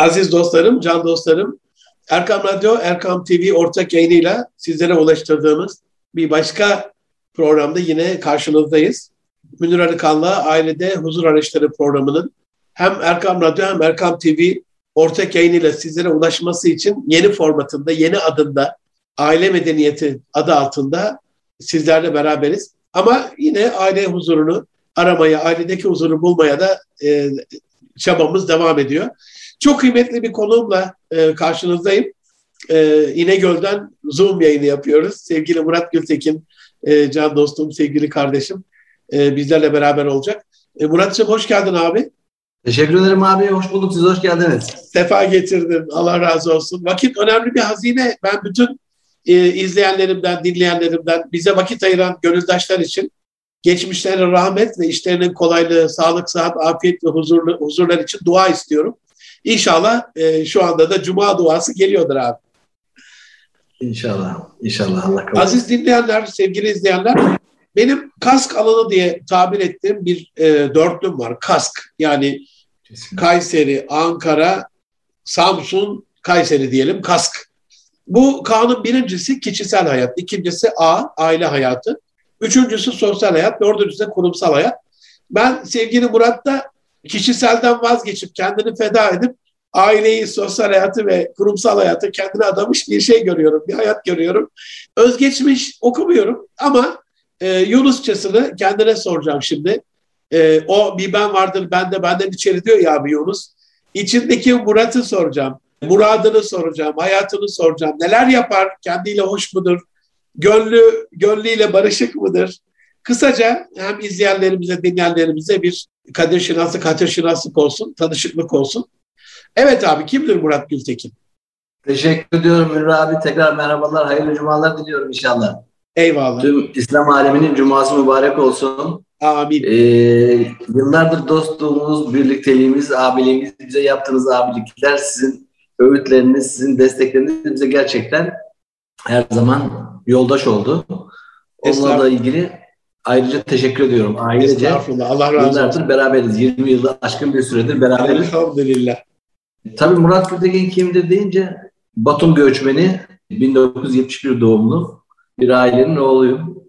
Aziz dostlarım, can dostlarım, Erkam Radyo, Erkam TV ortak yayınıyla sizlere ulaştırdığımız bir başka programda yine karşınızdayız. Münir Arıkan'la Ailede Huzur Araçları programının hem Erkam Radyo hem Erkam TV ortak yayınıyla sizlere ulaşması için yeni formatında, yeni adında Aile Medeniyeti adı altında sizlerle beraberiz. Ama yine aile huzurunu aramaya, ailedeki huzuru bulmaya da e, çabamız devam ediyor. Çok kıymetli bir konuğumla e, karşınızdayım. E, İnegöl'den Zoom yayını yapıyoruz. Sevgili Murat Gültekin, e, can dostum, sevgili kardeşim e, bizlerle beraber olacak. E, Murat'cığım hoş geldin abi. Teşekkür ederim abi. Hoş bulduk. Siz hoş geldiniz. Sefa getirdin. Allah razı olsun. Vakit önemli bir hazine. Ben bütün e, izleyenlerimden, dinleyenlerimden bize vakit ayıran gönüldaşlar için geçmişlerine rahmet ve işlerinin kolaylığı, sağlık, sıhhat, afiyet ve huzurlu, huzurlar için dua istiyorum. İnşallah e, şu anda da Cuma duası geliyordur abi. İnşallah. İnşallah Allah kabul Aziz dinleyenler, sevgili izleyenler, benim kask alanı diye tabir ettiğim bir e, dörtlüm var. Kask yani Kayseri, Ankara, Samsun, Kayseri diyelim kask. Bu kanun birincisi kişisel hayat, ikincisi A, aile hayatı, üçüncüsü sosyal hayat, dördüncüsü de kurumsal hayat. Ben sevgili Murat'ta kişiselden vazgeçip kendini feda edip aileyi, sosyal hayatı ve kurumsal hayatı kendine adamış bir şey görüyorum, bir hayat görüyorum. Özgeçmiş okumuyorum ama e, Yunusçasını kendine soracağım şimdi. E, o bir ben vardır bende benden içeri diyor ya abi Yunus. İçindeki Murat'ı soracağım. Muradını soracağım, hayatını soracağım. Neler yapar? Kendiyle hoş mudur? Gönlü, gönlüyle barışık mıdır? Kısaca hem izleyenlerimize, dinleyenlerimize bir kadir şinası, kadir şinaslık olsun, tanışıklık olsun. Evet abi kimdir Murat Gültekin? Teşekkür ediyorum Münir abi. Tekrar merhabalar, hayırlı cumalar diliyorum inşallah. Eyvallah. Tüm İslam aleminin cuması mübarek olsun. Amin. Ee, yıllardır dostluğumuz, birlikteliğimiz, abiliğimiz, bize yaptığınız abilikler, sizin öğütleriniz, sizin destekleriniz bize gerçekten her zaman yoldaş oldu. Onunla da ilgili ayrıca teşekkür ediyorum. Ailece Allah razı olsun. beraberiz. 20 yılda aşkın bir süredir beraberiz. Elhamdülillah. Tabii Murat Gültekin kimdir deyince Batum göçmeni 1971 doğumlu bir ailenin oğluyum.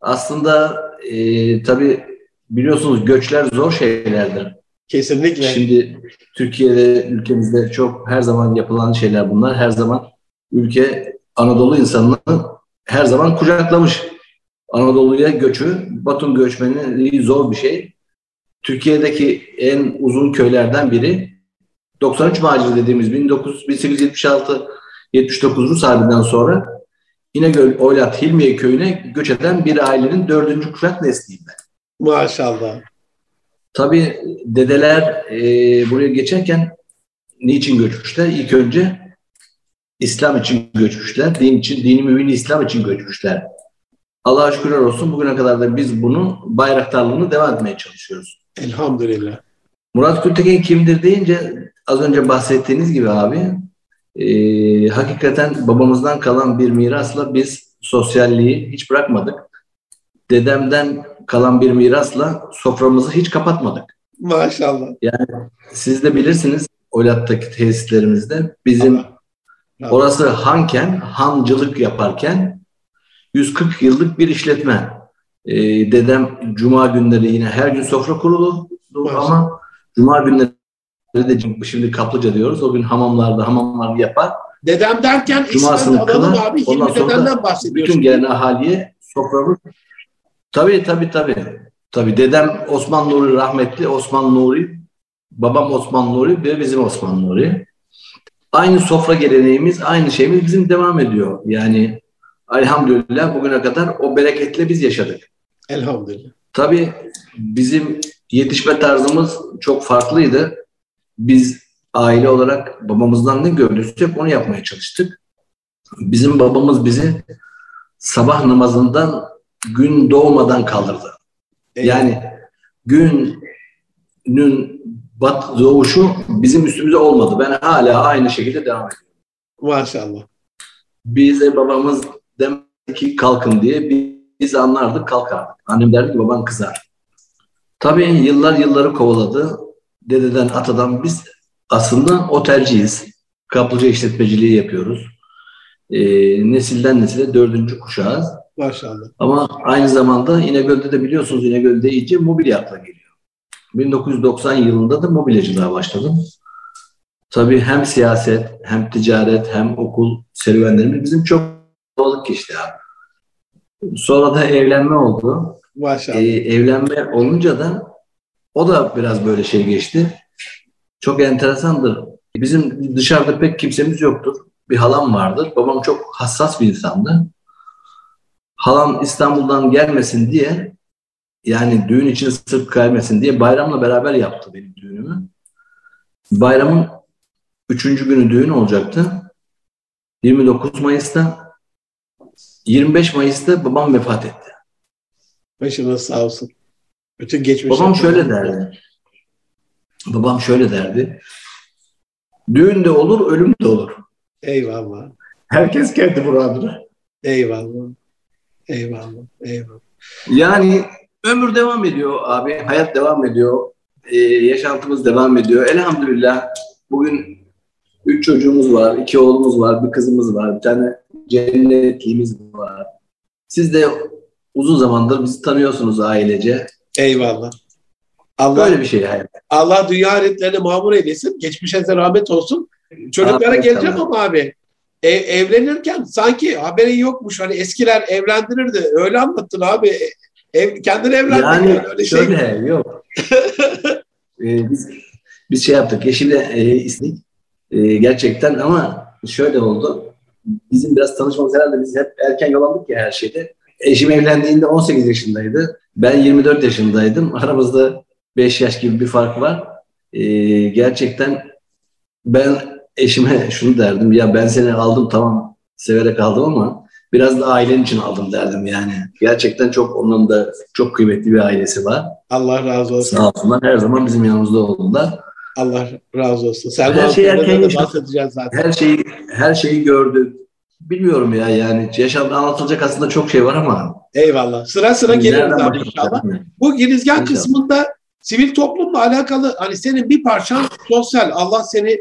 Aslında e, tabii biliyorsunuz göçler zor şeylerdir. Kesinlikle. Şimdi Türkiye'de, ülkemizde çok her zaman yapılan şeyler bunlar. Her zaman ülke Anadolu insanını her zaman kucaklamış. Anadolu'ya göçü, Batum göçmeni zor bir şey. Türkiye'deki en uzun köylerden biri 93 macir dediğimiz 19, 1876 79 Rus Harbi'nden sonra İnegöl Oylat Hilmiye köyüne göç eden bir ailenin dördüncü kuşak nesliyim ben. Maşallah. Tabii dedeler e, buraya geçerken niçin göçmüşler? İlk önce İslam için göçmüşler. Din için, dini mümin İslam için göçmüşler. Allah'a şükürler olsun bugüne kadar da biz bunu bayraktarlığını devam etmeye çalışıyoruz. Elhamdülillah. Murat Gültekin kimdir deyince az önce bahsettiğiniz gibi abi e, hakikaten babamızdan kalan bir mirasla biz sosyalliği hiç bırakmadık. Dedemden kalan bir mirasla soframızı hiç kapatmadık. Maşallah. Yani siz de bilirsiniz Oylat'taki tesislerimizde bizim Allah. Allah. orası hanken, hancılık yaparken 140 yıllık bir işletme. Ee, dedem cuma günleri yine her gün sofra kurulur ama cuma günleri de şimdi kaplıca diyoruz. O gün hamamlarda hamamlar yapar. Dedem derken Cumasını kılar. Abi, ondan sonra bahsediyorsun. bütün gelen ahaliye soframız Tabii tabii tabii. Tabii dedem Osman Nuri rahmetli Osman Nuri. Babam Osman Nuri ve bizim Osman Nuri. Aynı sofra geleneğimiz, aynı şeyimiz bizim devam ediyor. Yani elhamdülillah bugüne kadar o bereketle biz yaşadık. Elhamdülillah. Tabii bizim yetişme tarzımız çok farklıydı. Biz aile olarak babamızdan ne gördüysek onu yapmaya çalıştık. Bizim babamız bizi sabah namazından gün doğmadan kaldırdı. Evet. Yani günün bat doğuşu bizim üstümüze olmadı. Ben hala aynı şekilde devam ediyorum. Maşallah. Bize babamız demek ki kalkın diye biz anlardık kalkardık. Annem derdi ki baban kızar. Tabii yıllar yılları kovaladı. Dededen atadan biz aslında otelciyiz. Kaplıca işletmeciliği yapıyoruz. E, nesilden nesile dördüncü kuşağız. Maşallah. Ama aynı zamanda İnegöl'de de biliyorsunuz İnegöl'de iyice mobilya akla geliyor. 1990 yılında da mobilyacılığa başladım. Tabii hem siyaset, hem ticaret, hem okul serüvenlerimiz bizim çok balık geçti abi. Sonra da evlenme oldu. Maşallah. Ee, evlenme olunca da o da biraz böyle şey geçti. Çok enteresandır. Bizim dışarıda pek kimsemiz yoktur. Bir halam vardır. Babam çok hassas bir insandı. Halam İstanbul'dan gelmesin diye yani düğün için sırf gelmesin diye bayramla beraber yaptı benim düğünümü. Bayramın üçüncü günü düğün olacaktı. 29 Mayıs'ta 25 Mayıs'ta babam vefat etti. Başınız sağ olsun. Bütün geçmiş. Babam şöyle derdi. Babam şöyle derdi. Düğün de olur, ölüm de olur. Eyvallah. Herkes kendi muradına. Eyvallah. Eyvallah. Eyvallah. Yani ömür devam ediyor abi. Hayat devam ediyor. Ee, yaşantımız devam ediyor. Elhamdülillah bugün üç çocuğumuz var. iki oğlumuz var. Bir kızımız var. Bir tane cennetliğimiz var. Siz de uzun zamandır bizi tanıyorsunuz ailece. Eyvallah. Allah, Böyle bir şey hayat. Allah dünya ahiretlerini mamur eylesin. Geçmişe de rahmet olsun. Çocuklara Amin, geleceğim tamam. ama abi. ev- evlenirken sanki haberin yokmuş. Hani eskiler evlendirirdi. Öyle anlattın abi. Ev, kendini evlendin. Yani yani. Öyle şey. şöyle yok. Ee, biz, biz şey yaptık. Eşimle e, istedik. E, gerçekten ama şöyle oldu. Bizim biraz tanışmamız herhalde biz hep erken yolandık ya her şeyde. Eşim evlendiğinde 18 yaşındaydı. Ben 24 yaşındaydım. Aramızda 5 yaş gibi bir fark var. E, gerçekten ben eşime şunu derdim. Ya ben seni aldım tamam severek aldım ama biraz da ailen için aldım derdim yani. Gerçekten çok onun da çok kıymetli bir ailesi var. Allah razı olsun. Sağ olsunlar. Her zaman bizim yanımızda oldular. Allah razı olsun. Selma Her şey Hanım'la erken bahsedeceğiz zaten. Her şeyi her şeyi gördük. Bilmiyorum ya yani yaşamda anlatılacak aslında çok şey var ama Eyvallah. Sıra sıra geliriz abi inşallah. Bu girizgah İnşallah. kısmında sivil toplumla alakalı hani senin bir parçan sosyal. Allah seni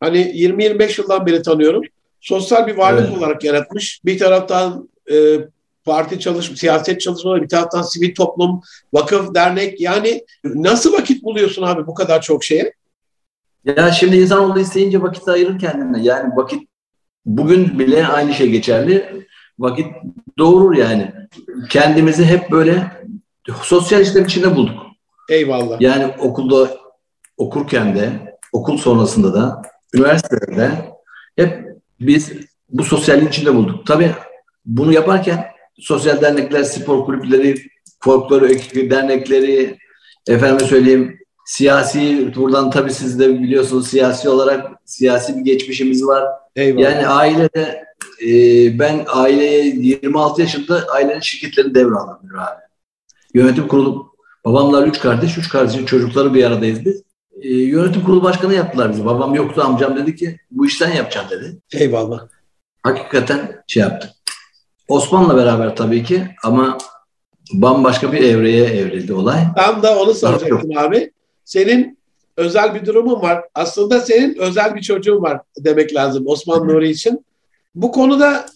hani 20-25 yıldan beri tanıyorum. Sosyal bir varlık Evet. olarak yaratmış. Bir taraftan e, parti çalışma, siyaset çalışmaları, bir taraftan sivil toplum, vakıf, dernek. Yani nasıl vakit buluyorsun abi bu kadar çok şeye? Ya şimdi insanoğlu isteyince vakit ayırır kendine. Yani vakit bugün bile aynı şey geçerli. Vakit doğurur yani. Kendimizi hep böyle sosyal işler içinde bulduk. Eyvallah. Yani okulda okurken de, okul sonrasında da, üniversitede de hep biz bu sosyalliğin içinde bulduk. Tabii bunu yaparken sosyal dernekler, spor kulüpleri, folklor dernekleri, efendime söyleyeyim siyasi, buradan tabii siz de biliyorsunuz siyasi olarak siyasi bir geçmişimiz var. Eyvallah. Yani ailede e, ben aileye 26 yaşında ailenin şirketlerini devraldım abi. Yönetim kurulu babamlar üç kardeş, üç kardeşin çocukları bir aradayız biz. E, yönetim kurulu başkanı yaptılar bizi. Babam yoktu amcam dedi ki bu işten yapacağım dedi. Eyvallah. Hakikaten şey yaptı. Osman'la beraber tabii ki ama bambaşka bir evreye evrildi olay. Tam da onu soracaktım abi. Senin özel bir durumun var. Aslında senin özel bir çocuğun var demek lazım Osman Nuri için. Bu konuda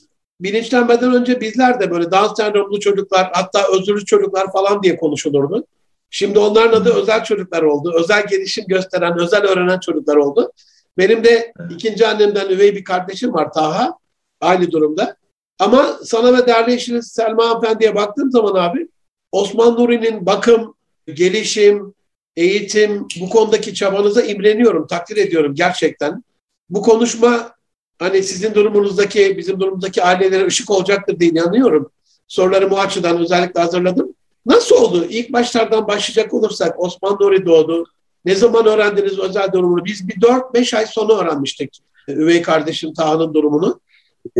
bilinçlenmeden önce bizler de böyle Down sendromlu çocuklar hatta özürlü çocuklar falan diye konuşulurdu. Şimdi onların adı özel çocuklar oldu. Özel gelişim gösteren, özel öğrenen çocuklar oldu. Benim de ikinci annemden üvey bir kardeşim var Taha. Aynı durumda. Ama sana ve değerli eşiniz Selma Hanımefendi'ye baktığım zaman abi Osman Nuri'nin bakım, gelişim, eğitim, bu konudaki çabanıza imreniyorum, takdir ediyorum gerçekten. Bu konuşma hani sizin durumunuzdaki, bizim durumumuzdaki ailelere ışık olacaktır diye inanıyorum. Sorularımı o açıdan özellikle hazırladım. Nasıl oldu? İlk başlardan başlayacak olursak Osman Nuri doğdu. Ne zaman öğrendiniz özel durumunu? Biz bir 4-5 ay sonra öğrenmiştik. Üvey kardeşim Taha'nın durumunu.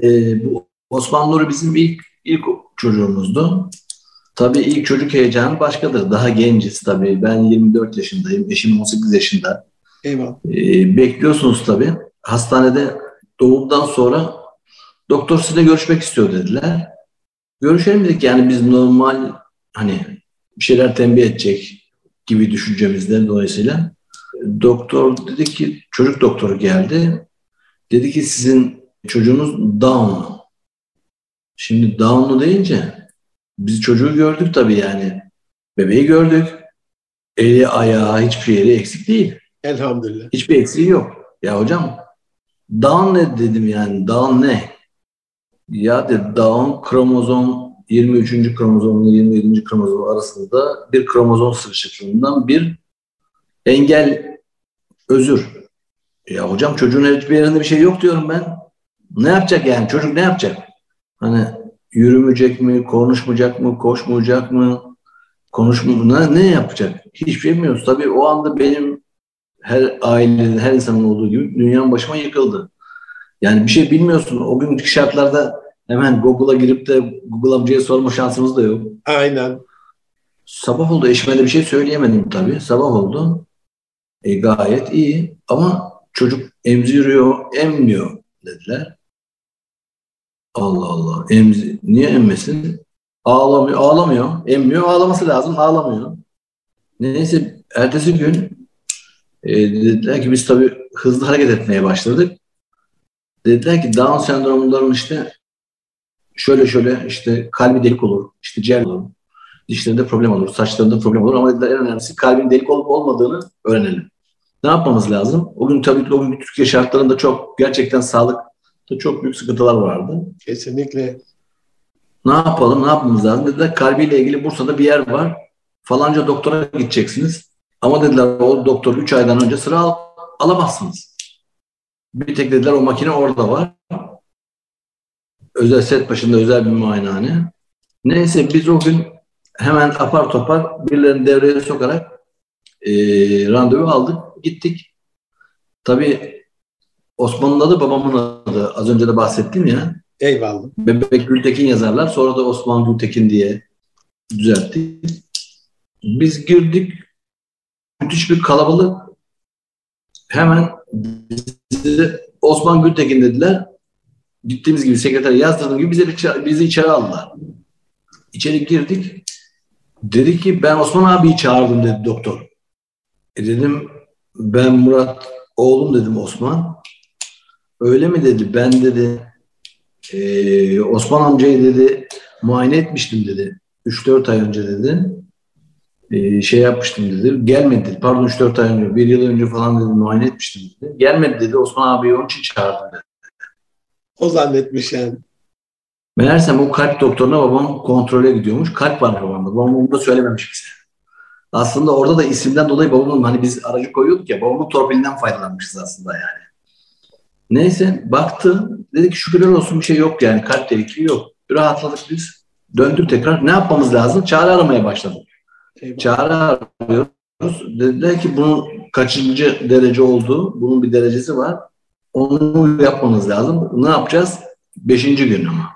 Ee, bu Osman Nuri bizim ilk ilk çocuğumuzdu. Tabii ilk çocuk heyecanı başkadır. Daha genciz tabii. Ben 24 yaşındayım. Eşim 18 yaşında. Eyvallah. Ee, bekliyorsunuz tabii. Hastanede doğumdan sonra doktor sizinle görüşmek istiyor dediler. Görüşelim dedik. Yani biz normal hani bir şeyler tembih edecek gibi düşüncemizden dolayısıyla. doktor dedi ki çocuk doktoru geldi. Dedi ki sizin çocuğunuz Down'lu. Şimdi Down'lu deyince biz çocuğu gördük tabii yani. Bebeği gördük. Eli, ayağı, hiçbir yeri eksik değil. Elhamdülillah. Hiçbir eksiği yok. Ya hocam Down ne dedim yani? Down ne? Ya dedi Down kromozom 23. kromozomla 27. kromozom arasında bir kromozom sıkışıklığından bir engel özür. Ya hocam çocuğun hiçbir yerinde bir şey yok diyorum ben. Ne yapacak yani? Çocuk ne yapacak? Hani yürümeyecek mi, konuşmayacak mı, koşmayacak mı, konuşma ne, ne yapacak? Hiçbir şey bilmiyoruz. Tabii o anda benim her ailenin, her insanın olduğu gibi dünyanın başıma yıkıldı. Yani bir şey bilmiyorsun. O günkü şartlarda hemen Google'a girip de Google amcaya sorma şansımız da yok. Aynen. Sabah oldu. Eşime de bir şey söyleyemedim tabii. Sabah oldu. E, gayet iyi ama çocuk emziriyor, emmiyor dediler. Allah Allah. Emzi, niye emmesin? Ağlamıyor, ağlamıyor. Emmiyor, ağlaması lazım. Ağlamıyor. Neyse ertesi gün e, dediler ki biz tabii hızlı hareket etmeye başladık. Dediler ki Down sendromunların işte şöyle şöyle işte kalbi delik olur, işte ciğer olur, dişlerinde problem olur, saçlarında problem olur ama dediler en önemlisi kalbin delik olup olmadığını öğrenelim. Ne yapmamız lazım? O gün tabii o gün Türkiye şartlarında çok gerçekten sağlıkta çok büyük sıkıntılar vardı. Kesinlikle. Ne yapalım, ne yapmamız lazım? Dediler kalbiyle ilgili Bursa'da bir yer var. Falanca doktora gideceksiniz. Ama dediler o doktor 3 aydan önce sıra al, alamazsınız. Bir tek dediler o makine orada var. Özel set başında özel bir muayenehane. Neyse biz o gün hemen apar topar birilerini devreye sokarak e, randevu aldık. Gittik. Tabii Osman'ın adı babamın adı. Az önce de bahsettim ya. Eyvallah. Bebek Gültekin yazarlar. Sonra da Osman Gültekin diye düzelttik. Biz girdik. Müthiş bir kalabalık. Hemen bizi Osman Gültekin dediler. Gittiğimiz gibi sekreter yazdırdığım gibi bizi, bizi içeri aldılar. İçeri girdik. Dedi ki ben Osman abiyi çağırdım dedi doktor. E dedim ben Murat oğlum dedim Osman. Öyle mi dedi ben dedi e, Osman amcayı dedi muayene etmiştim dedi. 3-4 ay önce dedi. E, şey yapmıştım dedi. Gelmedi dedi. Pardon 3-4 ay önce. Bir yıl önce falan dedi muayene etmiştim dedi. Gelmedi dedi. Osman abiyi onun için çağırdım dedi. O zannetmiş yani. Meğersem o kalp doktoruna babam kontrole gidiyormuş. Kalp var babamda. Babam onu da söylememiş bize. Aslında orada da isimden dolayı babamın hani biz aracı koyuyorduk ya babamın torpilinden faydalanmışız aslında yani. Neyse baktı. Dedi ki şükürler olsun bir şey yok yani. Kalp delikliği yok. Rahatladık biz. Döndük tekrar. Ne yapmamız lazım? Çare aramaya başladık. Eyvallah. Çare arıyoruz. Dediler ki bunun kaçıncı derece olduğu, bunun bir derecesi var. Onu yapmamız lazım. Ne yapacağız? Beşinci gün ama.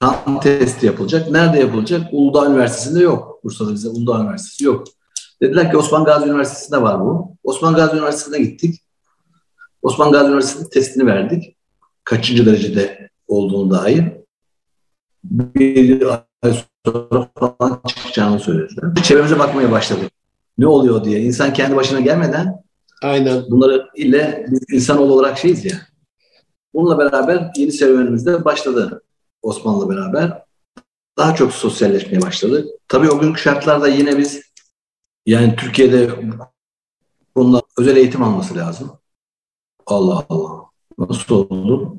Kan testi yapılacak. Nerede yapılacak? Uludağ Üniversitesi'nde yok. Bursa'da bize Uludağ Üniversitesi yok. Dediler ki Osman Gazi Üniversitesi'nde var bu. Osman Gazi Üniversitesi'ne gittik. Osman Gazi Üniversitesi testini verdik. Kaçıncı derecede olduğunu dair. Bir ay sonra falan çıkacağını söylediler. Çevremize bakmaya başladık. Ne oluyor diye. İnsan kendi başına gelmeden Aynen. bunları ile biz insan olarak şeyiz ya. Bununla beraber yeni serüvenimiz de başladı Osman'la beraber. Daha çok sosyalleşmeye başladık. Tabii o günkü şartlarda yine biz yani Türkiye'de bunlar özel eğitim alması lazım. Allah Allah. Nasıl oldu?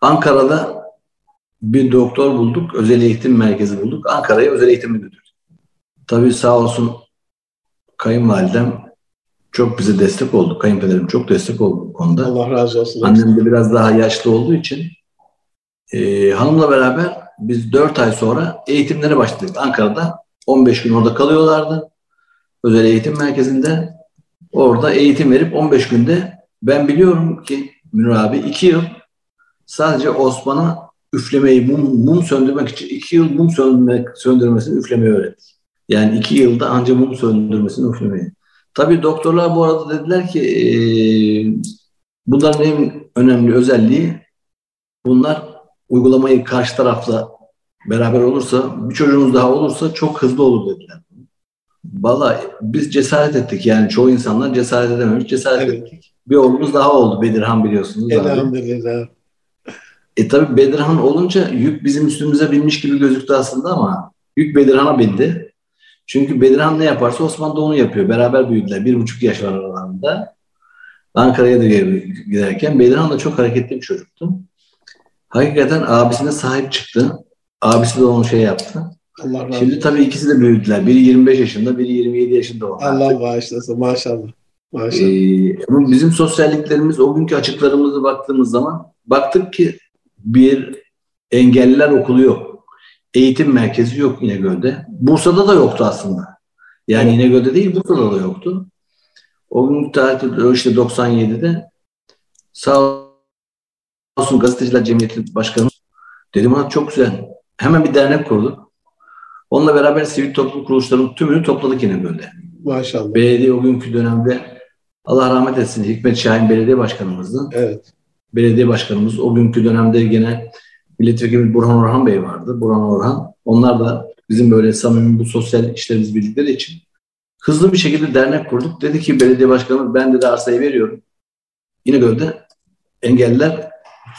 Ankara'da bir doktor bulduk. Özel eğitim merkezi bulduk. Ankara'ya özel eğitime götürdük. Tabii sağ olsun kayınvalidem çok bize destek oldu. Kayınpederim çok destek oldu bu konuda. Allah razı olsun. Annem de biraz daha yaşlı olduğu için e, hanımla beraber biz 4 ay sonra eğitimlere başladık. Ankara'da 15 gün orada kalıyorlardı. Özel eğitim merkezinde. Orada eğitim verip 15 günde ben biliyorum ki Münir abi 2 yıl sadece Osman'a üflemeyi, mum, mum söndürmek için 2 yıl mum söndürmek, söndürmesini üflemeyi öğrettik. Yani 2 yılda ancak mum söndürmesini üflemeyi. Tabii doktorlar bu arada dediler ki e, bunların en önemli özelliği bunlar uygulamayı karşı tarafla beraber olursa, bir çocuğunuz daha olursa çok hızlı olur dediler. Valla biz cesaret ettik yani çoğu insanlar cesaret edememiş. Cesaret Evet. ettik. Bir oğlumuz daha oldu Bedirhan biliyorsunuz. Elhamdülillah. E tabi Bedirhan olunca yük bizim üstümüze binmiş gibi gözüktü aslında ama yük Bedirhan'a bindi. Çünkü Bedirhan ne yaparsa Osman da onu yapıyor. Beraber büyüdüler. Bir buçuk yaş var aralarında. Ankara'ya da giderken Bedirhan da çok hareketli bir çocuktu. Hakikaten abisine sahip çıktı. Abisi de onu şey yaptı. Allah razı Şimdi tabii ikisi de büyüdüler. Biri 25 yaşında, biri 27 yaşında oldu. Allah bağışlasın maşallah. Maşallah. Ee, ama bizim sosyalliklerimiz o günkü açıklarımızı baktığımız zaman baktık ki bir engelliler okulu yok. Eğitim merkezi yok İnegöl'de. Bursa'da da yoktu aslında. Yani İnegöl'de değil Bursa'da da yoktu. O günkü tarihte işte 97'de sağ olsun Gazeteciler Cemiyeti Başkanı dedim ha çok güzel. Hemen bir dernek kurduk. Onunla beraber sivil toplum kuruluşlarının tümünü topladık İnegöl'de. Maşallah. Belediye o günkü dönemde Allah rahmet etsin Hikmet Şahin belediye başkanımızdı. Evet. Belediye başkanımız o günkü dönemde gene milletvekili Burhan Orhan Bey vardı. Burhan Orhan. Onlar da bizim böyle samimi bu sosyal işlerimizi bildikleri için hızlı bir şekilde dernek kurduk. Dedi ki belediye başkanımız ben de arsayı veriyorum. İnegöl'de engelliler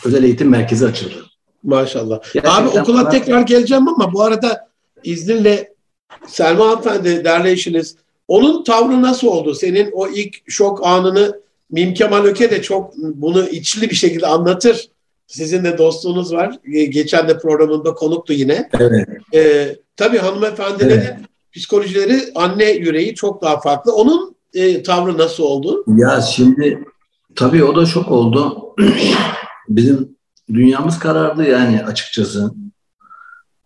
özel eğitim merkezi açıldı. Maşallah. Gerçekten Abi okula bana- tekrar geleceğim ama bu arada izninle Selma Hanımefendi derleyişiniz. Onun tavrı nasıl oldu? Senin o ilk şok anını Mim Kemal Öke de çok bunu içli bir şekilde anlatır. Sizin de dostluğunuz var. Ge- Geçen de programında konuktu yine. Evet. Ee, tabii hanımefendilerin Evet. psikolojileri anne yüreği çok daha farklı. Onun e, tavrı nasıl oldu? Ya şimdi tabii o da şok oldu. Bizim dünyamız karardı yani açıkçası.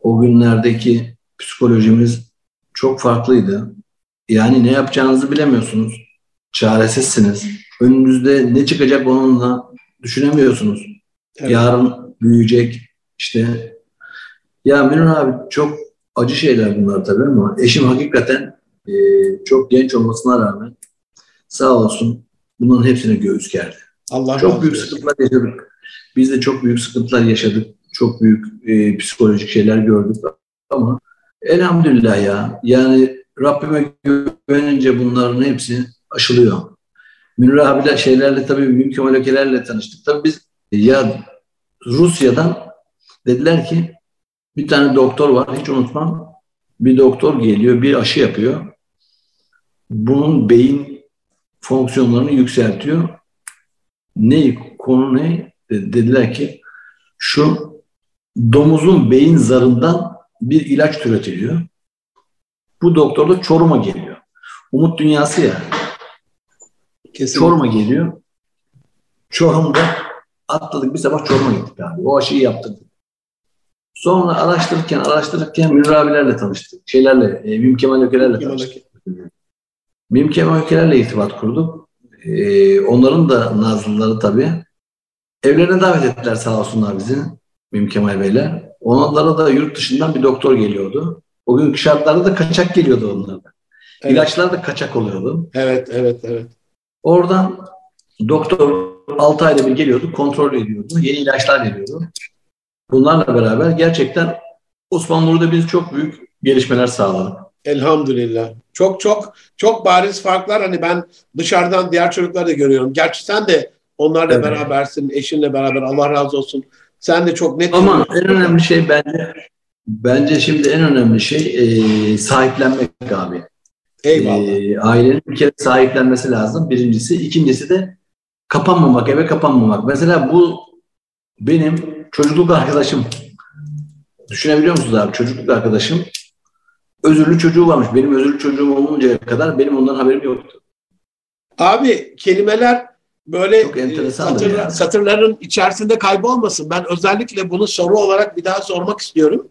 O günlerdeki psikolojimiz çok farklıydı. Yani ne yapacağınızı bilemiyorsunuz. Çaresizsiniz. Önünüzde ne çıkacak onunla düşünemiyorsunuz. Evet. Yarın büyüyecek işte. Ya Münir abi çok acı şeyler bunlar tabii ama eşim hakikaten e, çok genç olmasına rağmen sağ olsun bunların hepsine göğüs gerdi. Allah Çok büyük olsun. sıkıntılar yaşadık. Biz de çok büyük sıkıntılar yaşadık. Çok büyük e, psikolojik şeyler gördük ama elhamdülillah ya. Yani Rabbime güvenince bunların hepsi aşılıyor. Münir abiyle şeylerle tabii Münir Kemal Ökeler'le tanıştık. Tabii biz ya Rusya'dan dediler ki bir tane doktor var hiç unutmam. Bir doktor geliyor bir aşı yapıyor. Bunun beyin fonksiyonlarını yükseltiyor. Ne konu ne? De- Dediler ki şu domuzun beyin zarından bir ilaç türetiliyor. Bu doktor da Çorum'a geliyor. Umut dünyası ya. Kesinlikle. Çorum'a geliyor. Çorum'da atladık bir sabah Çorum'a gittik abi. O aşıyı yaptık. Sonra araştırırken araştırırken Münir abilerle tanıştık. Şeylerle, e, Mim Kemal Ökelerle tanıştık. Mim Kemal Ökelerle irtibat kurduk. E, onların da nazlıları tabii. Evlerine davet ettiler sağ olsunlar bizi. Mim Kemal Beyler. Onlara da yurt dışından bir doktor geliyordu. O günkü şartlarda da kaçak geliyordu onlarda. Evet. İlaçlar da kaçak oluyordu. Evet, evet, evet. Oradan doktor 6 ayda bir geliyordu, kontrol ediyordu. Yeni ilaçlar veriyordu. Bunlarla beraber gerçekten Osman Nur'da biz çok büyük gelişmeler sağladık. Elhamdülillah. Çok çok çok bariz farklar. Hani ben dışarıdan diğer çocukları da görüyorum. Gerçi sen de onlarla Evet. berabersin, eşinle beraber. Allah razı olsun. Sen de çok net. Ama en önemli şey bence bence şimdi en önemli şey e, sahiplenmek abi. Eyvallah. E, ailenin bir kere sahiplenmesi lazım. Birincisi. ikincisi de kapanmamak, eve kapanmamak. Mesela bu benim çocukluk arkadaşım. Düşünebiliyor musunuz abi? Çocukluk arkadaşım özürlü çocuğu varmış. Benim özürlü çocuğum oluncaya kadar benim ondan haberim yoktu. Abi kelimeler böyle Çok enteresandır satır- yani. satırların içerisinde kaybolmasın. Ben özellikle bunu soru olarak bir daha sormak istiyorum.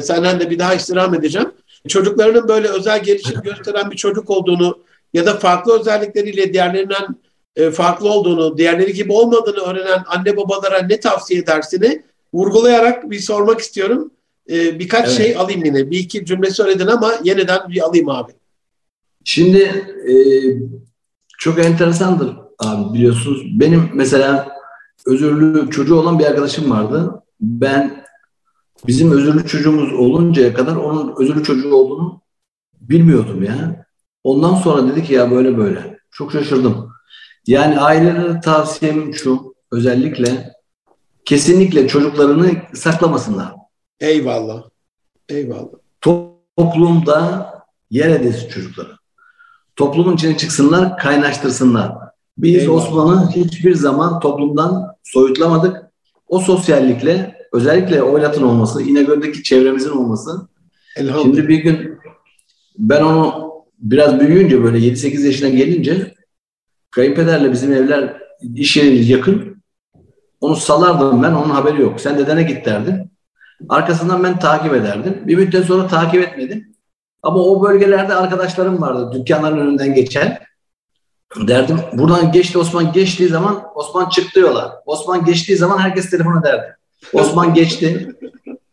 Senden de bir daha istirham edeceğim. Çocuklarının böyle özel gelişim gösteren bir çocuk olduğunu ya da farklı özellikleriyle diğerlerinden e, farklı olduğunu, diğerleri gibi olmadığını öğrenen anne babalara ne tavsiye edersini vurgulayarak bir sormak istiyorum. E, birkaç Evet. şey alayım yine. Bir iki cümle söyledin ama yeniden bir alayım abi. Şimdi e, çok enteresandır abi biliyorsunuz. Benim mesela özürlü çocuğu olan bir arkadaşım vardı. Ben bizim özürlü çocuğumuz oluncaya kadar onun özürlü çocuğu olduğunu bilmiyordum ya. Ondan sonra dedi ki ya böyle böyle. Çok şaşırdım. Yani ailelere tavsiyem şu özellikle kesinlikle çocuklarını saklamasınlar. Eyvallah. Eyvallah. Toplumda yer edilsin çocukları. Toplumun içine çıksınlar, kaynaştırsınlar. Biz Eyvallah. Osman'ı hiçbir zaman toplumdan soyutlamadık. O sosyallikle özellikle Oylat'ın olması, İnegöl'deki çevremizin olması. Şimdi bir gün ben onu biraz büyüyünce böyle 7-8 yaşına gelince kayınpederle bizim evler iş yerimiz yakın. Onu salardım ben, onun haberi yok. Sen dedene git derdim. Arkasından ben takip ederdim. Bir müddet sonra takip etmedim. Ama o bölgelerde arkadaşlarım vardı dükkanların önünden geçen. Derdim buradan geçti Osman geçtiği zaman Osman çıktı yola. Osman geçtiği zaman herkes telefon ederdi. Osman geçti.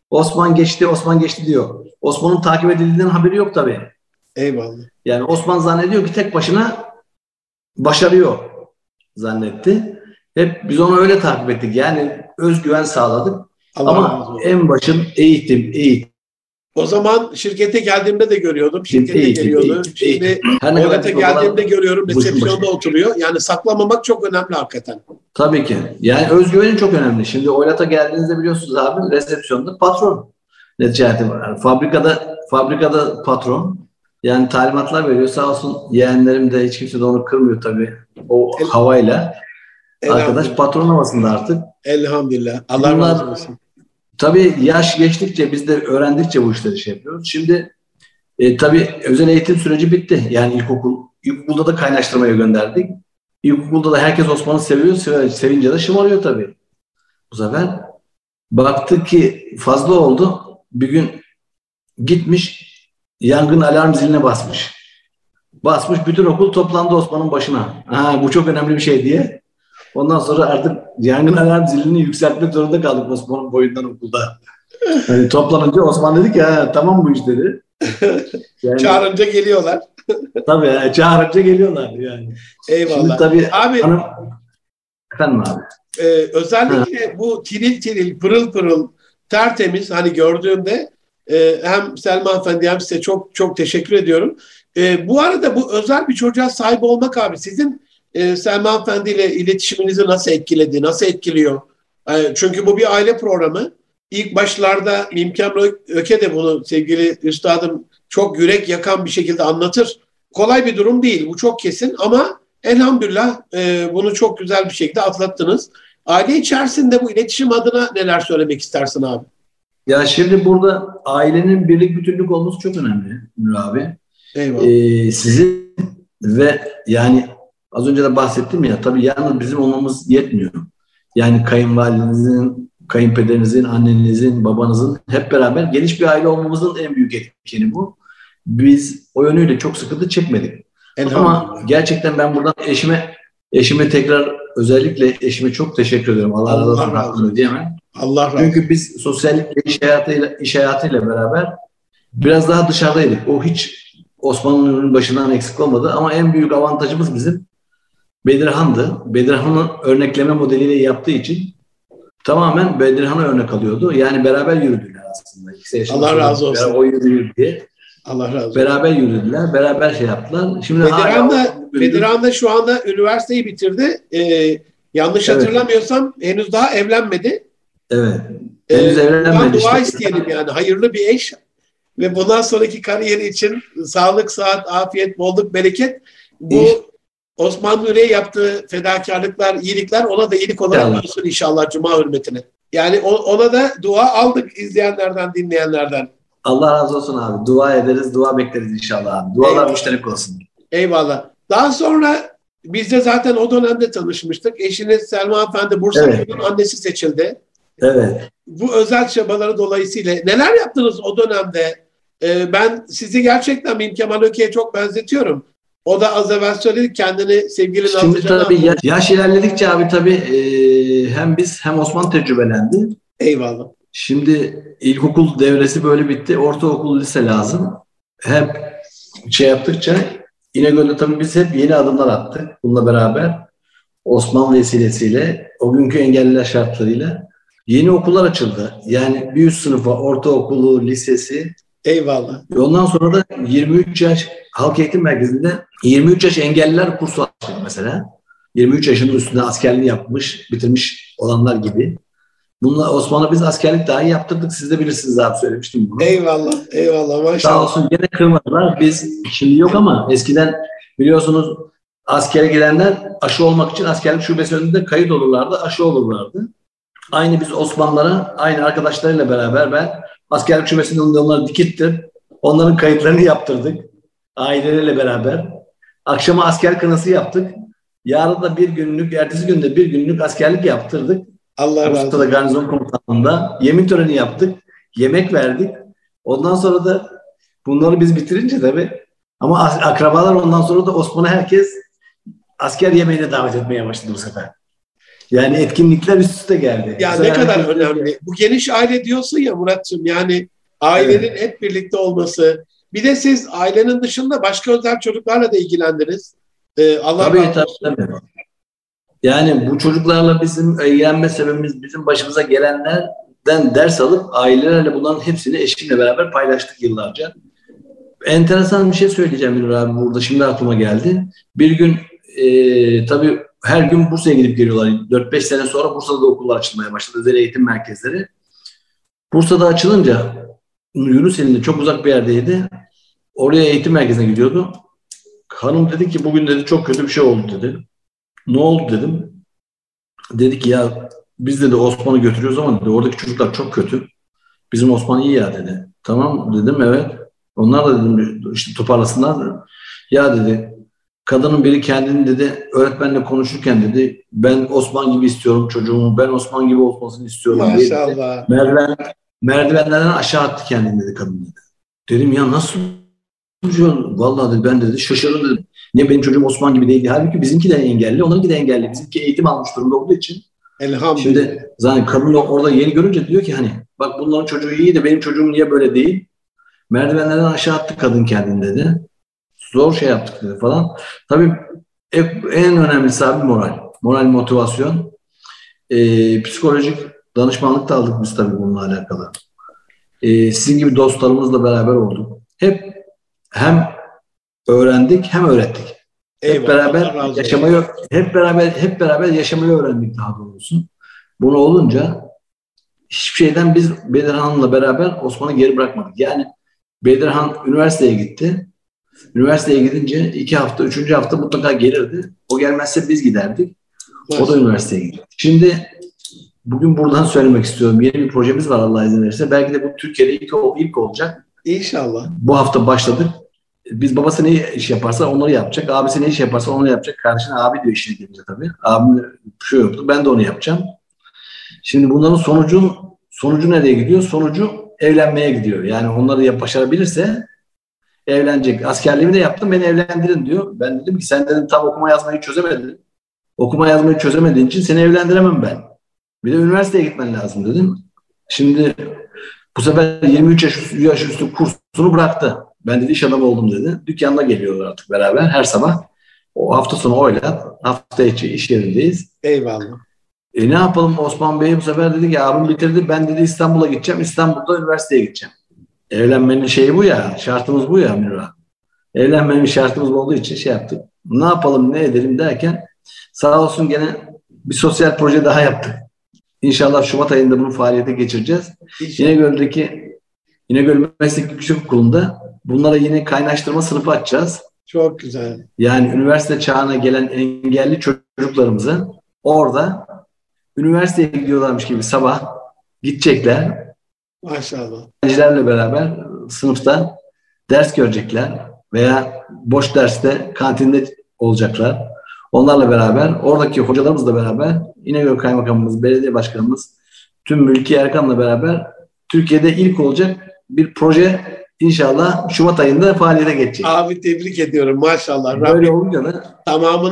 Osman geçti, Osman geçti diyor. Osman'ın takip edildiğinden haberi yok tabii. Eyvallah. Yani Osman zannediyor ki tek başına başarıyor zannetti. Hep biz onu öyle takip ettik. Yani özgüven sağladık. Allah Ama olsun. en başın eğitim, eğitim. O zaman şirkete geldiğimde de görüyordum. Şirkete Eğitim, geliyordu. eğitim, Şimdi babalar- geldiğimde görüyorum resepsiyonda oturuyor. Yani saklamamak çok önemli hakikaten. Tabii ki. Yani özgüvenin çok önemli. Şimdi Oylat'a geldiğinizde biliyorsunuz abi resepsiyonda patron. Var. Yani fabrikada fabrikada patron. Yani talimatlar veriyor. Sağ olsun yeğenlerim de hiç kimse de onu kırmıyor tabii. O El- havayla. Arkadaş patron havasında artık. Elhamdülillah. Allah razı olsun. Tabii yaş geçtikçe biz de öğrendikçe bu işleri şey yapıyoruz. Şimdi e, tabii özel eğitim süreci bitti. Yani ilkokul, ilkokulda da kaynaştırmaya gönderdik. İlkokulda da herkes Osman'ı seviyor. sev- Sevince de şımarıyor tabii. Bu sefer baktık ki fazla oldu. Bir gün gitmiş yangın alarm ziline basmış. Basmış bütün okul toplandı Osman'ın başına. Ha, bu çok önemli bir şey diye. Ondan sonra artık yangın alarm zilini yükseltmek zorunda kaldık Osman'ın boyundan okulda. Yani toplanınca Osman dedi ki ha, tamam bu iş dedi. Yani, Çağırınca geliyorlar. tabii çağırınca geliyorlar yani. Şimdi Eyvallah. tabii Abi hanım... Efendim abi. e, özellikle bu tiril tiril pırıl pırıl tertemiz hani gördüğümde e, hem Selma Efendi hem size çok çok teşekkür ediyorum. E, bu arada bu özel bir çocuğa sahip olmak abi sizin e, Selma Efendi ile iletişiminizi nasıl etkiledi, nasıl etkiliyor? E, çünkü bu bir aile programı. İlk başlarda İmkan Öke de bunu sevgili üstadım çok yürek yakan bir şekilde anlatır. Kolay bir durum değil bu çok kesin ama elhamdülillah e, bunu çok güzel bir şekilde atlattınız. Aile içerisinde bu iletişim adına neler söylemek istersin abi? Ya şimdi burada ailenin birlik bütünlük olması çok önemli Nur abi. Eyvallah. Ee, sizin ve yani az önce de bahsettim ya tabii yalnız bizim olmamız yetmiyor. Yani kayınvalidenizin, kayınpederinizin, annenizin, babanızın hep beraber geniş bir aile olmamızın en büyük etkeni bu. Biz o yönüyle çok sıkıntı çekmedik. Ama gerçekten ben buradan eşime eşime tekrar özellikle eşime çok teşekkür ediyorum. Allah, razı Allah olsun. razı hakkını olsun. Allah razı olsun. Çünkü biz sosyallikle, iş hayatıyla, iş hayatıyla beraber biraz daha dışarıdaydık. O hiç Osmanlı'nın başından eksik olmadı ama en büyük avantajımız bizim Bedirhan'dı. Bedirhan'ın örnekleme modeliyle yaptığı için tamamen Bedirhan'a örnek alıyordu. Yani beraber yürüdüler aslında. İkisi Allah razı olsun. beraber O yürüdü diye. Allah razı olsun. Beraber yürüdüler, beraber şey yaptılar. Şimdi Bedirhan da, Bedirhan da şu anda üniversiteyi bitirdi. Ee, yanlış Evet. hatırlamıyorsam henüz daha evlenmedi. Evet. Ee, Henüz buradan evlenmedi dua işte. isteyelim yani. Hayırlı bir eş ve bundan sonraki kariyeri için sağlık, saat, afiyet, bolluk, bereket. Bu Osman Nuri'ye yaptığı fedakarlıklar, iyilikler ona da iyilik olarak İnşallah. olsun inşallah Cuma hürmetine. Yani ona da dua aldık izleyenlerden, dinleyenlerden. Allah razı olsun abi. Dua ederiz, dua bekleriz inşallah abi. Dualar Eyvallah. müşterek olsun. Eyvallah. Daha sonra biz de zaten o dönemde tanışmıştık. Eşiniz Selma Efendi Bursa Evet. Annesi seçildi. Evet. Bu özel çabaları dolayısıyla neler yaptınız o dönemde? Ee, ben sizi gerçekten Mim Kemal Öke'ye çok benzetiyorum. O da az evvel söyledi kendini sevgili Şimdi tabii yaş, yaş ilerledikçe abi tabii e, hem biz hem Osman tecrübelendi. Eyvallah. Şimdi ilkokul devresi böyle bitti. Ortaokul, lise lazım. Hep şey yaptıkça İnegöl'de tabii biz hep yeni adımlar attık. Bununla beraber Osman vesilesiyle, o günkü engelliler şartlarıyla yeni okullar açıldı. Yani bir üst sınıfa, ortaokulu, lisesi. Eyvallah. Ondan sonra da 23 yaş Halk Eğitim Merkezi'nde 23 yaş engelliler kursu açtık mesela. 23 yaşının üstünde askerliği yapmış, bitirmiş olanlar gibi. Bununla Osman'a biz askerlik dahi yaptırdık. Siz de bilirsiniz abi söylemiştim bunu. Eyvallah, eyvallah maşallah. Sağ olsun gene kırmadılar. Biz şimdi yok ama eskiden biliyorsunuz askere gidenler aşı olmak için askerlik şubesi önünde kayıt olurlardı, aşı olurlardı. Aynı biz Osmanlılara, aynı arkadaşlarıyla beraber ben askerlik şubesinin önünde onları dikittim. Onların kayıtlarını yaptırdık. Aileleriyle beraber. Akşama asker kınası yaptık. Yarın da bir günlük, ertesi günde bir günlük askerlik yaptırdık. Allah razı olsun. garnizon komutanlığında yemin töreni yaptık. Yemek verdik. Ondan sonra da bunları biz bitirince tabii ama akrabalar ondan sonra da Osman'a herkes asker yemeğine davet etmeye başladı bu sefer. Yani etkinlikler üst üste geldi. Ya Bu ne kadar herkes- önemli. Bu geniş aile diyorsun ya Muratçım yani ailenin hep birlikte olması. Bir de siz ailenin dışında başka özel çocuklarla da ilgilendiniz. Ee, Allah Tabii, tabii, tabii. Yani bu çocuklarla bizim ilgilenme sebebimiz bizim başımıza gelenlerden ders alıp ailelerle bunların hepsini eşimle beraber paylaştık yıllarca. Enteresan bir şey söyleyeceğim Münir abi burada şimdi aklıma geldi. Bir gün e, tabii her gün Bursa'ya gidip geliyorlar. 4-5 sene sonra Bursa'da da okullar açılmaya başladı. Özel eğitim merkezleri. Bursa'da açılınca Yunus elinde çok uzak bir yerdeydi. Oraya eğitim merkezine gidiyordu. Hanım dedi ki bugün dedi çok kötü bir şey oldu dedi. Ne oldu dedim. Dedi ki ya biz dedi Osman'ı götürüyoruz ama dedi oradaki çocuklar çok kötü. Bizim Osman iyi ya dedi. Tamam dedim evet. Onlar da dedim işte toparlasınlar. dedi. Ya dedi kadının biri kendini dedi öğretmenle konuşurken dedi ben Osman gibi istiyorum çocuğumu. Ben Osman gibi olmasını istiyorum. diye dedi. Maşallah. Merdiven, merdivenlerden aşağı attı kendini dedi kadın dedi. Dedim ya nasıl konuşuyorsun? Vallahi dedi ben dedi şaşırdım dedim. Niye benim çocuğum Osman gibi değil? Halbuki bizimki de engelli, onunki de engelli. Bizimki eğitim almış durumda olduğu için. Elhamdülillah. Şimdi zaten kadın orada yeni görünce diyor ki hani bak bunların çocuğu iyi de benim çocuğum niye böyle değil? Merdivenlerden aşağı attı kadın kendini dedi. Zor şey yaptık dedi falan. Tabii en önemlisi abi moral. Moral motivasyon. Ee, psikolojik danışmanlık da aldık biz tabii bununla alakalı. Ee, sizin gibi dostlarımızla beraber olduk. Hep hem öğrendik hem öğrettik. Hep Eyvallah, beraber olsun. yaşamayı hep beraber hep beraber yaşamayı öğrendik daha doğrusu. Bunu olunca hiçbir şeyden biz Bedirhan'la beraber Osman'ı geri bırakmadık. Yani Bedirhan üniversiteye gitti. Üniversiteye gidince iki hafta, üçüncü hafta mutlaka gelirdi. O gelmezse biz giderdik. O da üniversiteye gitti. Şimdi bugün buradan söylemek istiyorum. Yeni bir projemiz var Allah izin verirse. Belki de bu Türkiye'de ilk, ilk olacak. İnşallah. Bu hafta başladık. Biz babası ne iş yaparsa onları yapacak. Abisi ne iş yaparsa onu yapacak. Kardeşine abi diyor işine gelince tabii. Abim şu yoktu. Ben de onu yapacağım. Şimdi bunların sonucun sonucu nereye gidiyor? Sonucu evlenmeye gidiyor. Yani onları yap başarabilirse evlenecek. Askerliğimi de yaptım beni evlendirin diyor. Ben dedim ki sen dedim tam okuma yazmayı çözemedin. Okuma yazmayı çözemediğin için seni evlendiremem ben. Bir de üniversiteye gitmen lazım dedim. Şimdi bu sefer 23 yaş yaş üstü kursunu bıraktı. Ben dedi iş adamı oldum dedi. Dükkanda geliyorlar artık beraber her sabah. O hafta sonu oyla, hafta içi iş yerindeyiz. Eyvallah. E ne yapalım Osman Bey bu sefer dedi ki abim bitirdi ben dedi İstanbul'a gideceğim. İstanbul'da üniversiteye gideceğim. Evlenmenin şeyi bu ya, şartımız bu ya Münir. Evlenmenin şartımız olduğu için şey yaptık. Ne yapalım ne edelim derken sağ olsun gene bir sosyal proje daha yaptık. İnşallah Şubat ayında bunu faaliyete geçireceğiz. İnşallah. İnegöl'deki İnegöl Meslek Yüksek Okulu'nda bunlara yine kaynaştırma sınıfı açacağız. Çok güzel. Yani üniversite çağına gelen engelli çocuklarımızı orada üniversiteye gidiyorlarmış gibi sabah gidecekler. Maşallah. Öğrencilerle beraber sınıfta ders görecekler veya boş derste kantinde olacaklar. Onlarla beraber oradaki hocalarımızla beraber İnegöl Kaymakamımız, belediye başkanımız, tüm Mülki Erkan'la beraber Türkiye'de ilk olacak bir proje inşallah Şubat ayında faaliyete geçecek. Abi tebrik ediyorum maşallah. Böyle Rabbim olunca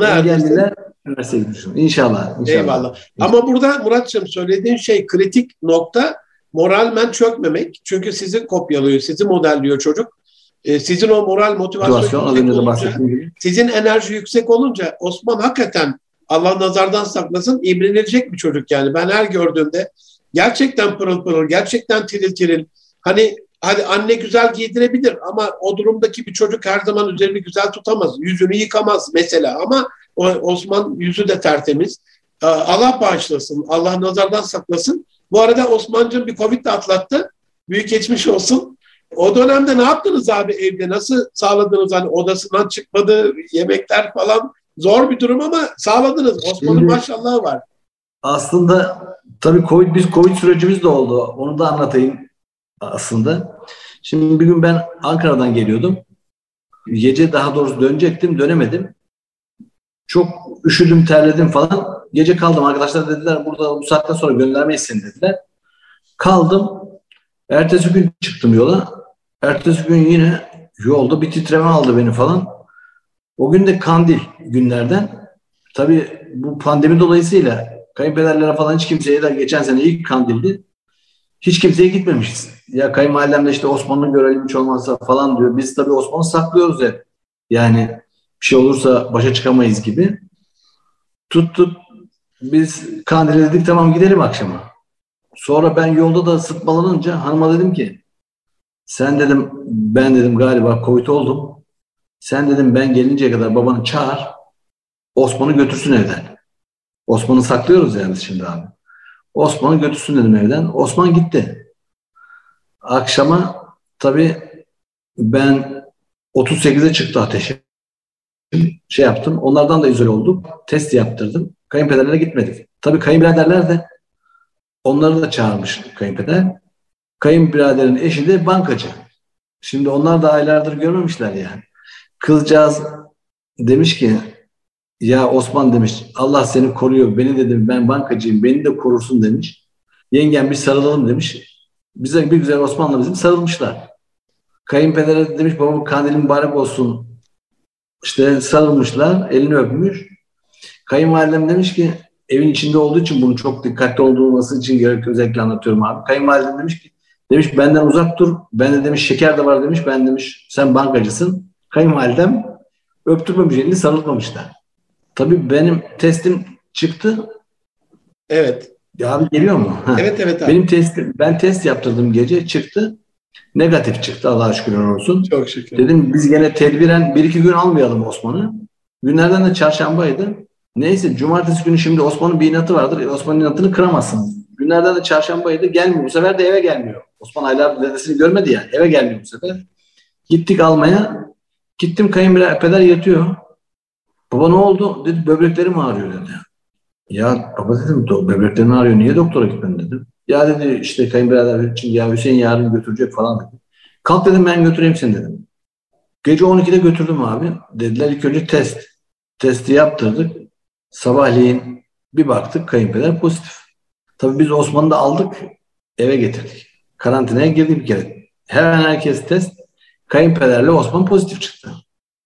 da erdirsin. engelliler üniversiteye gidiyor. İnşallah. inşallah. Eyvallah. Ama burada Muratçım söylediğin şey kritik nokta moralmen çökmemek. Çünkü sizi kopyalıyor, sizi modelliyor çocuk. Ee, sizin o moral motivasyon, yüksek olunca, sizin enerji yüksek olunca Osman hakikaten Allah nazardan saklasın imrenilecek bir çocuk yani. Ben her gördüğümde gerçekten pırıl pırıl, gerçekten tiril tiril. Hani Hadi anne güzel giydirebilir ama o durumdaki bir çocuk her zaman üzerini güzel tutamaz. Yüzünü yıkamaz mesela ama Osman yüzü de tertemiz. Ee, Allah bağışlasın. Allah nazardan saklasın. Bu arada Osman'cığım bir Covid de atlattı. Büyük geçmiş olsun. O dönemde ne yaptınız abi evde? Nasıl sağladınız? Hani odasından çıkmadı, yemekler falan. Zor bir durum ama sağladınız. Osman'ın maşallahı var. Aslında tabii Covid, biz Covid sürecimiz de oldu. Onu da anlatayım aslında. Şimdi bir gün ben Ankara'dan geliyordum. Gece daha doğrusu dönecektim, dönemedim. Çok üşüdüm, terledim falan. Gece kaldım. Arkadaşlar dediler burada bu saatten sonra göndermeyiz seni dediler. Kaldım. Ertesi gün çıktım yola. Ertesi gün yine yolda bir titreme aldı beni falan. O gün de kandil günlerden. Tabii bu pandemi dolayısıyla kayınpederlere falan hiç kimseye de geçen sene ilk kandildi. Hiç kimseye gitmemişiz. Ya kayınvalidem de işte Osman'ı görelim hiç olmazsa falan diyor. Biz tabii Osman'ı saklıyoruz ya. Yani bir şey olursa başa çıkamayız gibi. Tuttuk. Biz kandile dedik tamam gidelim akşama. Sonra ben yolda da sıtmalanınca hanıma dedim ki sen dedim ben dedim galiba Covid oldum. Sen dedim ben gelinceye kadar babanı çağır. Osman'ı götürsün evden. Osman'ı saklıyoruz yani şimdi abi. Osman'ı götürsün dedim evden. Osman gitti. Akşama tabii ben 38'e çıktı ateşi. Şey yaptım. Onlardan da izole olduk. Test yaptırdım. Kayınpederlere gitmedik. Tabii kayınbiraderler de onları da çağırmış kayınpeder. Kayınbiraderin eşi de bankacı. Şimdi onlar da aylardır görmemişler yani. Kızcağız demiş ki ya Osman demiş Allah seni koruyor. Beni dedim ben bankacıyım. Beni de korursun demiş. Yengem bir sarılalım demiş. Bize bir güzel Osman'la bizim sarılmışlar. Kayınpedere demiş babam kandilin mübarek olsun. İşte sarılmışlar. Elini öpmüş. Kayınvalidem demiş ki evin içinde olduğu için bunu çok dikkatli olduğu için gerek özellikle anlatıyorum abi. Kayınvalidem demiş ki demiş benden uzak dur. Ben de demiş şeker de var demiş. Ben demiş sen bankacısın. Kayınvalidem öptürmemiş elini sarılmamışlar. Tabii benim testim çıktı. Evet. Ya abi geliyor mu? Evet evet abi. Benim testim, ben test yaptırdım gece çıktı. Negatif çıktı Allah'a şükür olsun. Çok şükür. Dedim biz gene tedbiren bir iki gün almayalım Osman'ı. Günlerden de çarşambaydı. Neyse cumartesi günü şimdi Osman'ın bir inatı vardır. Osman'ın inatını kıramazsınız. Günlerden de çarşambaydı. Gelmiyor. Bu sefer de eve gelmiyor. Osman aylar dedesini görmedi ya. Eve gelmiyor bu sefer. Gittik almaya. Gittim kayınpeder yatıyor. Baba ne oldu? Dedi böbreklerim ağrıyor dedi. Ya baba dedim böbreklerim ağrıyor. Niye doktora gitmedin dedim. Ya dedi işte kayınbirader için ya Hüseyin yarın götürecek falan dedi. Kalk dedim ben götüreyim seni dedim. Gece 12'de götürdüm abi. Dediler ilk önce test. Testi yaptırdık. Sabahleyin bir baktık kayınpeder pozitif. Tabii biz Osman'ı da aldık eve getirdik. Karantinaya girdik bir kere. Hemen herkes test. Kayınpederle Osman pozitif çıktı.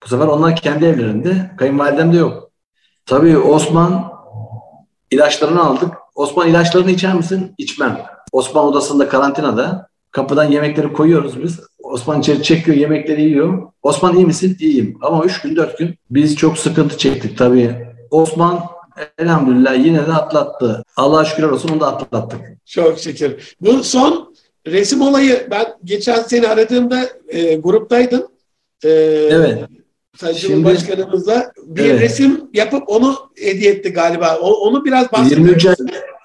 Bu sefer onlar kendi evlerinde. Kayınvalidem de yok. Tabii Osman ilaçlarını aldık. Osman ilaçlarını içer misin? İçmem. Osman odasında karantinada. Kapıdan yemekleri koyuyoruz biz. Osman içeri çekiyor, yemekleri yiyor. Osman iyi misin? İyiyim. Ama üç gün, dört gün biz çok sıkıntı çektik tabii. Osman elhamdülillah yine de atlattı. Allah'a şükürler olsun onu da atlattık. Çok şükür. Bu son resim olayı ben geçen sene aradığımda e, gruptaydın. E, evet. Sayın Cumhurbaşkanımızla bir evet. resim yapıp onu hediye etti galiba. O, onu biraz bahsediyor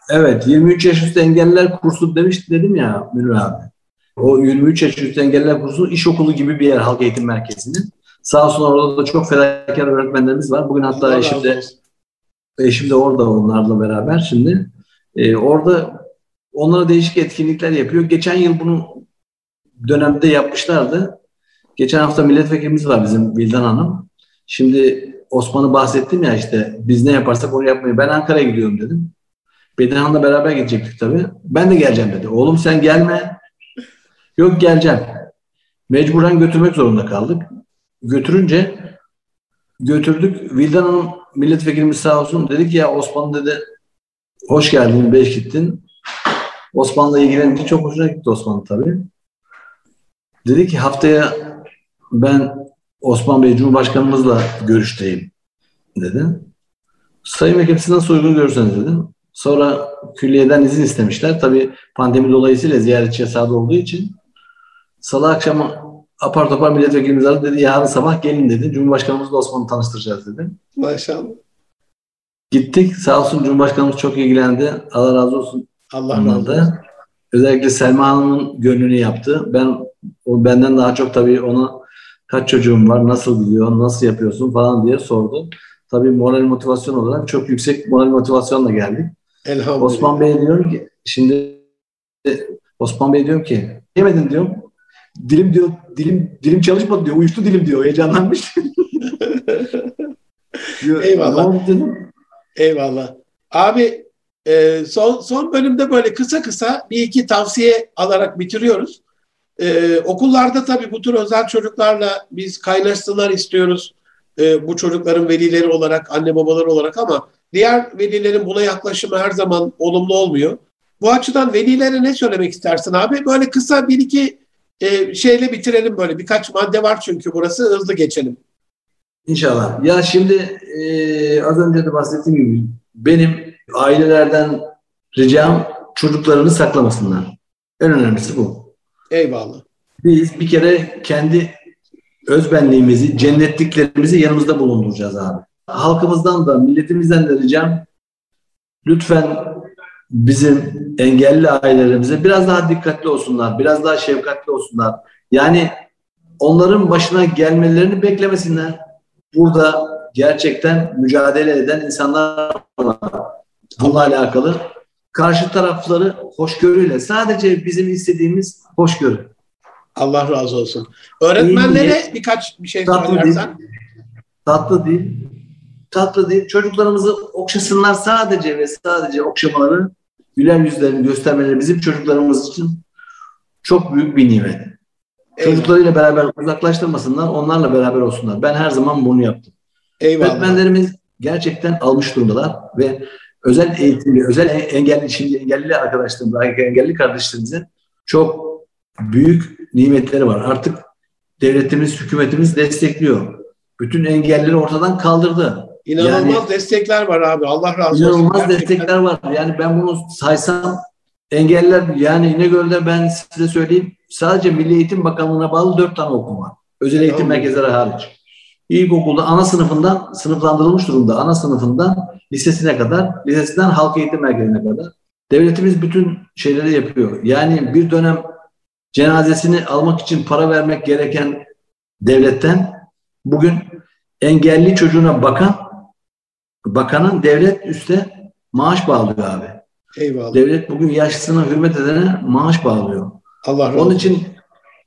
Evet 23 yaş üstü engelliler kursu demiş dedim ya Münir abi. O 23 yaş üstü engelliler kursu iş okulu gibi bir yer halk eğitim merkezinin. Sağ olsun orada da çok fedakar öğretmenlerimiz var. Bugün hatta eşim de, eşim de orada onlarla beraber şimdi. Ee, orada onlara değişik etkinlikler yapıyor. Geçen yıl bunu dönemde yapmışlardı. Geçen hafta milletvekilimiz var bizim Vildan Hanım. Şimdi Osman'ı bahsettim ya işte biz ne yaparsak onu yapmayı. Ben Ankara'ya gidiyorum dedim. Bedirhan'la beraber gidecektik tabii. Ben de geleceğim dedi. Oğlum sen gelme. Yok geleceğim. Mecburen götürmek zorunda kaldık. Götürünce götürdük. Vildan Hanım milletvekilimiz sağ olsun dedi ki ya Osman dedi hoş geldin, beş gittin. Osman'la ilgilenince çok hoşuna gitti Osman tabii. Dedi ki haftaya ben Osman Bey Cumhurbaşkanımızla görüşteyim dedi. Sayın Vekilim siz nasıl uygun görürseniz dedim. Sonra külliyeden izin istemişler. Tabii pandemi dolayısıyla ziyaretçi yasağı olduğu için Salı akşamı apar topar milletvekilimiz aradı dedi yarın sabah gelin dedi. Cumhurbaşkanımızla Osman'ı tanıştıracağız dedi. Maşallah. Gittik. Sağ olsun Cumhurbaşkanımız çok ilgilendi. Allah razı olsun. Allah razı olsun. Özellikle Selma Hanım'ın gönlünü yaptı. Ben o benden daha çok tabii ona kaç çocuğum var, nasıl gidiyor, nasıl yapıyorsun falan diye sordu. Tabii moral motivasyon olarak çok yüksek moral motivasyonla geldik. Elhamdülillah. Osman Bey diyorum ki şimdi Osman Bey diyorum ki yemedin diyorum. Dilim diyor dilim dilim çalışmadı diyor. Uyuştu dilim diyor. Heyecanlanmış. diyor, Eyvallah. Dedim. Eyvallah. Abi e, son, son bölümde böyle kısa kısa bir iki tavsiye alarak bitiriyoruz. E, okullarda tabii bu tür özel çocuklarla biz kaynaşsınlar istiyoruz. E, bu çocukların velileri olarak, anne babaları olarak ama diğer velilerin buna yaklaşımı her zaman olumlu olmuyor. Bu açıdan velilere ne söylemek istersin abi? Böyle kısa bir iki e, şeyle bitirelim böyle. Birkaç madde var çünkü burası hızlı geçelim. İnşallah. Ya şimdi e, az önce de bahsettiğim gibi benim ailelerden ricam çocuklarını saklamasınlar. En önemlisi bu. Eyvallah. Biz bir kere kendi özbenliğimizi, cennetliklerimizi yanımızda bulunduracağız abi. Halkımızdan da, milletimizden de ricam lütfen bizim engelli ailelerimize biraz daha dikkatli olsunlar, biraz daha şefkatli olsunlar. Yani onların başına gelmelerini beklemesinler. Burada gerçekten mücadele eden insanlar var. Bununla alakalı. Karşı tarafları hoşgörüyle, sadece bizim istediğimiz hoşgörü. Allah razı olsun. Öğretmenlere İyi, birkaç bir şey Tatlı söylersen. Tatlı değil. Tatlı değil. Çocuklarımızı okşasınlar sadece ve sadece okşamaları, güler yüzlerini göstermeleri bizim çocuklarımız için çok büyük bir nimet. Eyvallah. Çocuklarıyla beraber uzaklaştırmasınlar, onlarla beraber olsunlar. Ben her zaman bunu yaptım. Eyvallah. Öğretmenlerimiz gerçekten almış durumdalar ve özel eğitimli, özel engelli, şimdi engelli arkadaşlarımız, engelli kardeşlerimizin çok büyük nimetleri var. Artık devletimiz, hükümetimiz destekliyor. Bütün engelleri ortadan kaldırdı. İnanılmaz Yani- destekler var abi. Allah razı olsun. İnanılmaz Gerçekten. destekler var. Yani ben bunu saysam engeller yani İnegöl'de ben size söyleyeyim sadece Milli Eğitim Bakanlığı'na bağlı dört tane okul var. Özel eğitim merkezleri hariç. İlkokulda ana sınıfından sınıflandırılmış durumda. Ana sınıfından lisesine kadar, lisesinden halk eğitim merkezine kadar. Devletimiz bütün şeyleri yapıyor. Yani bir dönem cenazesini almak için para vermek gereken devletten bugün engelli çocuğuna bakan bakanın devlet üste maaş bağlıyor abi. Eyvallah. Devlet bugün yaşlısına hürmet edene maaş bağlıyor. Allah razı Onun için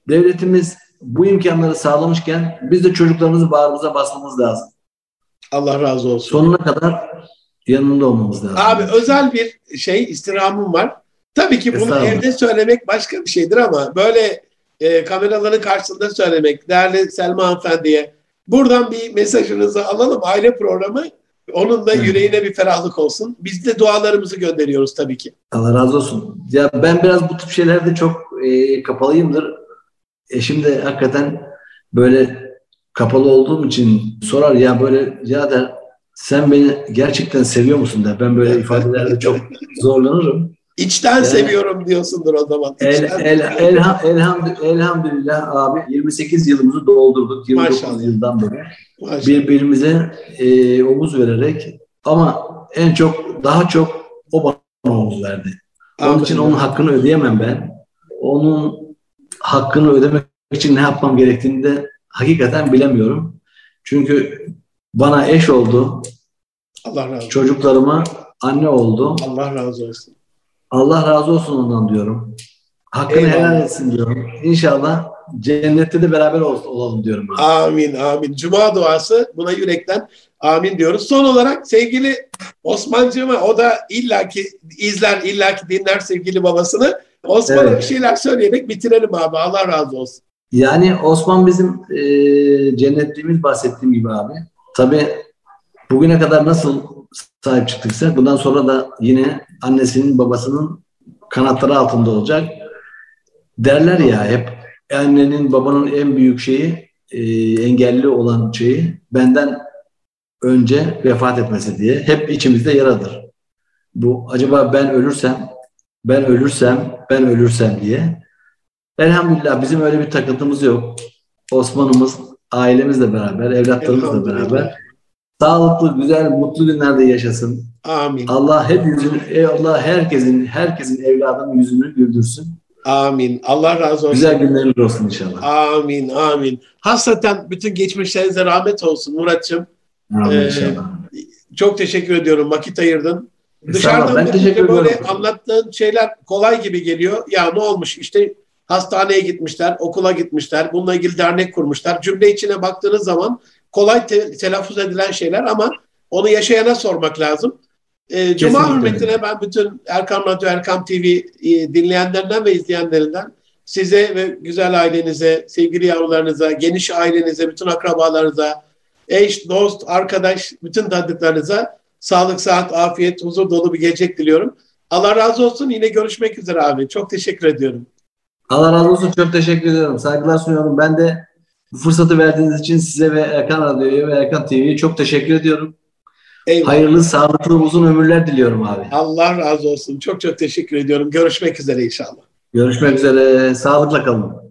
devletimiz bu imkanları sağlamışken biz de çocuklarımızı bağrımıza basmamız lazım. Allah razı olsun. Sonuna kadar yanında olmamız lazım. Abi özel bir şey istirhamım var. Tabii ki bunu evde söylemek başka bir şeydir ama böyle e, kameraların karşısında söylemek değerli Selma hanımefendiye buradan bir mesajınızı alalım aile programı onun da yüreğine bir ferahlık olsun. Biz de dualarımızı gönderiyoruz tabii ki. Allah razı olsun. Ya ben biraz bu tip şeylerde çok e, kapalıyımdır. Eşim de hakikaten böyle kapalı olduğum için sorar ya böyle ya der sen beni gerçekten seviyor musun der. Ben böyle ifadelerde çok zorlanırım. İçten Yani- seviyorum diyorsundur o zaman. El, el, elham, elhamdü- elhamdülillah abi 28 yılımızı doldurduk 29 Maşallah. yıldan beri. Maşallah. Birbirimize e, omuz vererek ama en çok daha çok o bana omuz verdi. Onun Amin. için onun hakkını ödeyemem ben. Onun hakkını ödemek için ne yapmam gerektiğini de hakikaten bilemiyorum. Çünkü bana eş oldu, Allah razı olsun. çocuklarıma anne oldu. Allah razı olsun. Allah razı olsun ondan diyorum. Hakkını Eyvallah. helal etsin diyorum. İnşallah cennette de beraber ol- olalım diyorum. abi. Amin amin. Cuma duası buna yürekten amin diyoruz. Son olarak sevgili Osman'cığıma o da illaki izler illaki dinler sevgili babasını. Osman'a Evet. bir şeyler söyleyerek bitirelim abi. Allah razı olsun. Yani Osman bizim e, cennetliğimiz bahsettiğim gibi abi. Tabii bugüne kadar nasıl sahip çıktıksa bundan sonra da yine annesinin babasının kanatları altında olacak. Derler ya hep annenin babanın en büyük şeyi e, engelli olan şeyi benden önce vefat etmesi diye hep içimizde yaradır. Bu acaba ben ölürsem ben ölürsem ben ölürsem diye Elhamdülillah bizim öyle bir takıntımız yok. Osman'ımız ailemizle beraber, evlatlarımızla beraber sağlıklı, güzel, mutlu günlerde yaşasın. Amin. Allah hep yüzünü, ey Allah herkesin herkesin evladının yüzünü güldürsün. Amin. Allah razı olsun. Güzel günleriniz olsun inşallah. Amin, amin. Hasreten bütün geçmişlerinize rahmet olsun Muratçım. Amin Ee, inşallah. Çok teşekkür ediyorum. Vakit ayırdın. Dışarıdan ben teşekkür böyle ediyorum. anlattığın şeyler kolay gibi geliyor. Ya ne olmuş işte hastaneye gitmişler, okula gitmişler, bununla ilgili dernek kurmuşlar. Cümle içine baktığınız zaman kolay te- telaffuz edilen şeyler ama onu yaşayana sormak lazım. Ee, Cuma Kesinlikle. hürmetine ben bütün Erkam Radyo, Erkam TV e, dinleyenlerinden ve izleyenlerinden size ve güzel ailenize, sevgili yavrularınıza, geniş ailenize, bütün akrabalarınıza, eş, dost, arkadaş, bütün tanıdıklarınıza sağlık, sıhhat, afiyet, huzur dolu bir gelecek diliyorum. Allah razı olsun. Yine görüşmek üzere abi. Çok teşekkür ediyorum. Allah razı olsun. Çok teşekkür ediyorum. Saygılar sunuyorum. Ben de bu fırsatı verdiğiniz için size ve Erkan Radyo'ya ve Erkan TV'ye çok teşekkür ediyorum. Eyvallah. Hayırlı, sağlıklı, uzun ömürler diliyorum abi. Allah razı olsun. Çok çok teşekkür ediyorum. Görüşmek üzere inşallah. Görüşmek üzere. Sağlıkla kalın.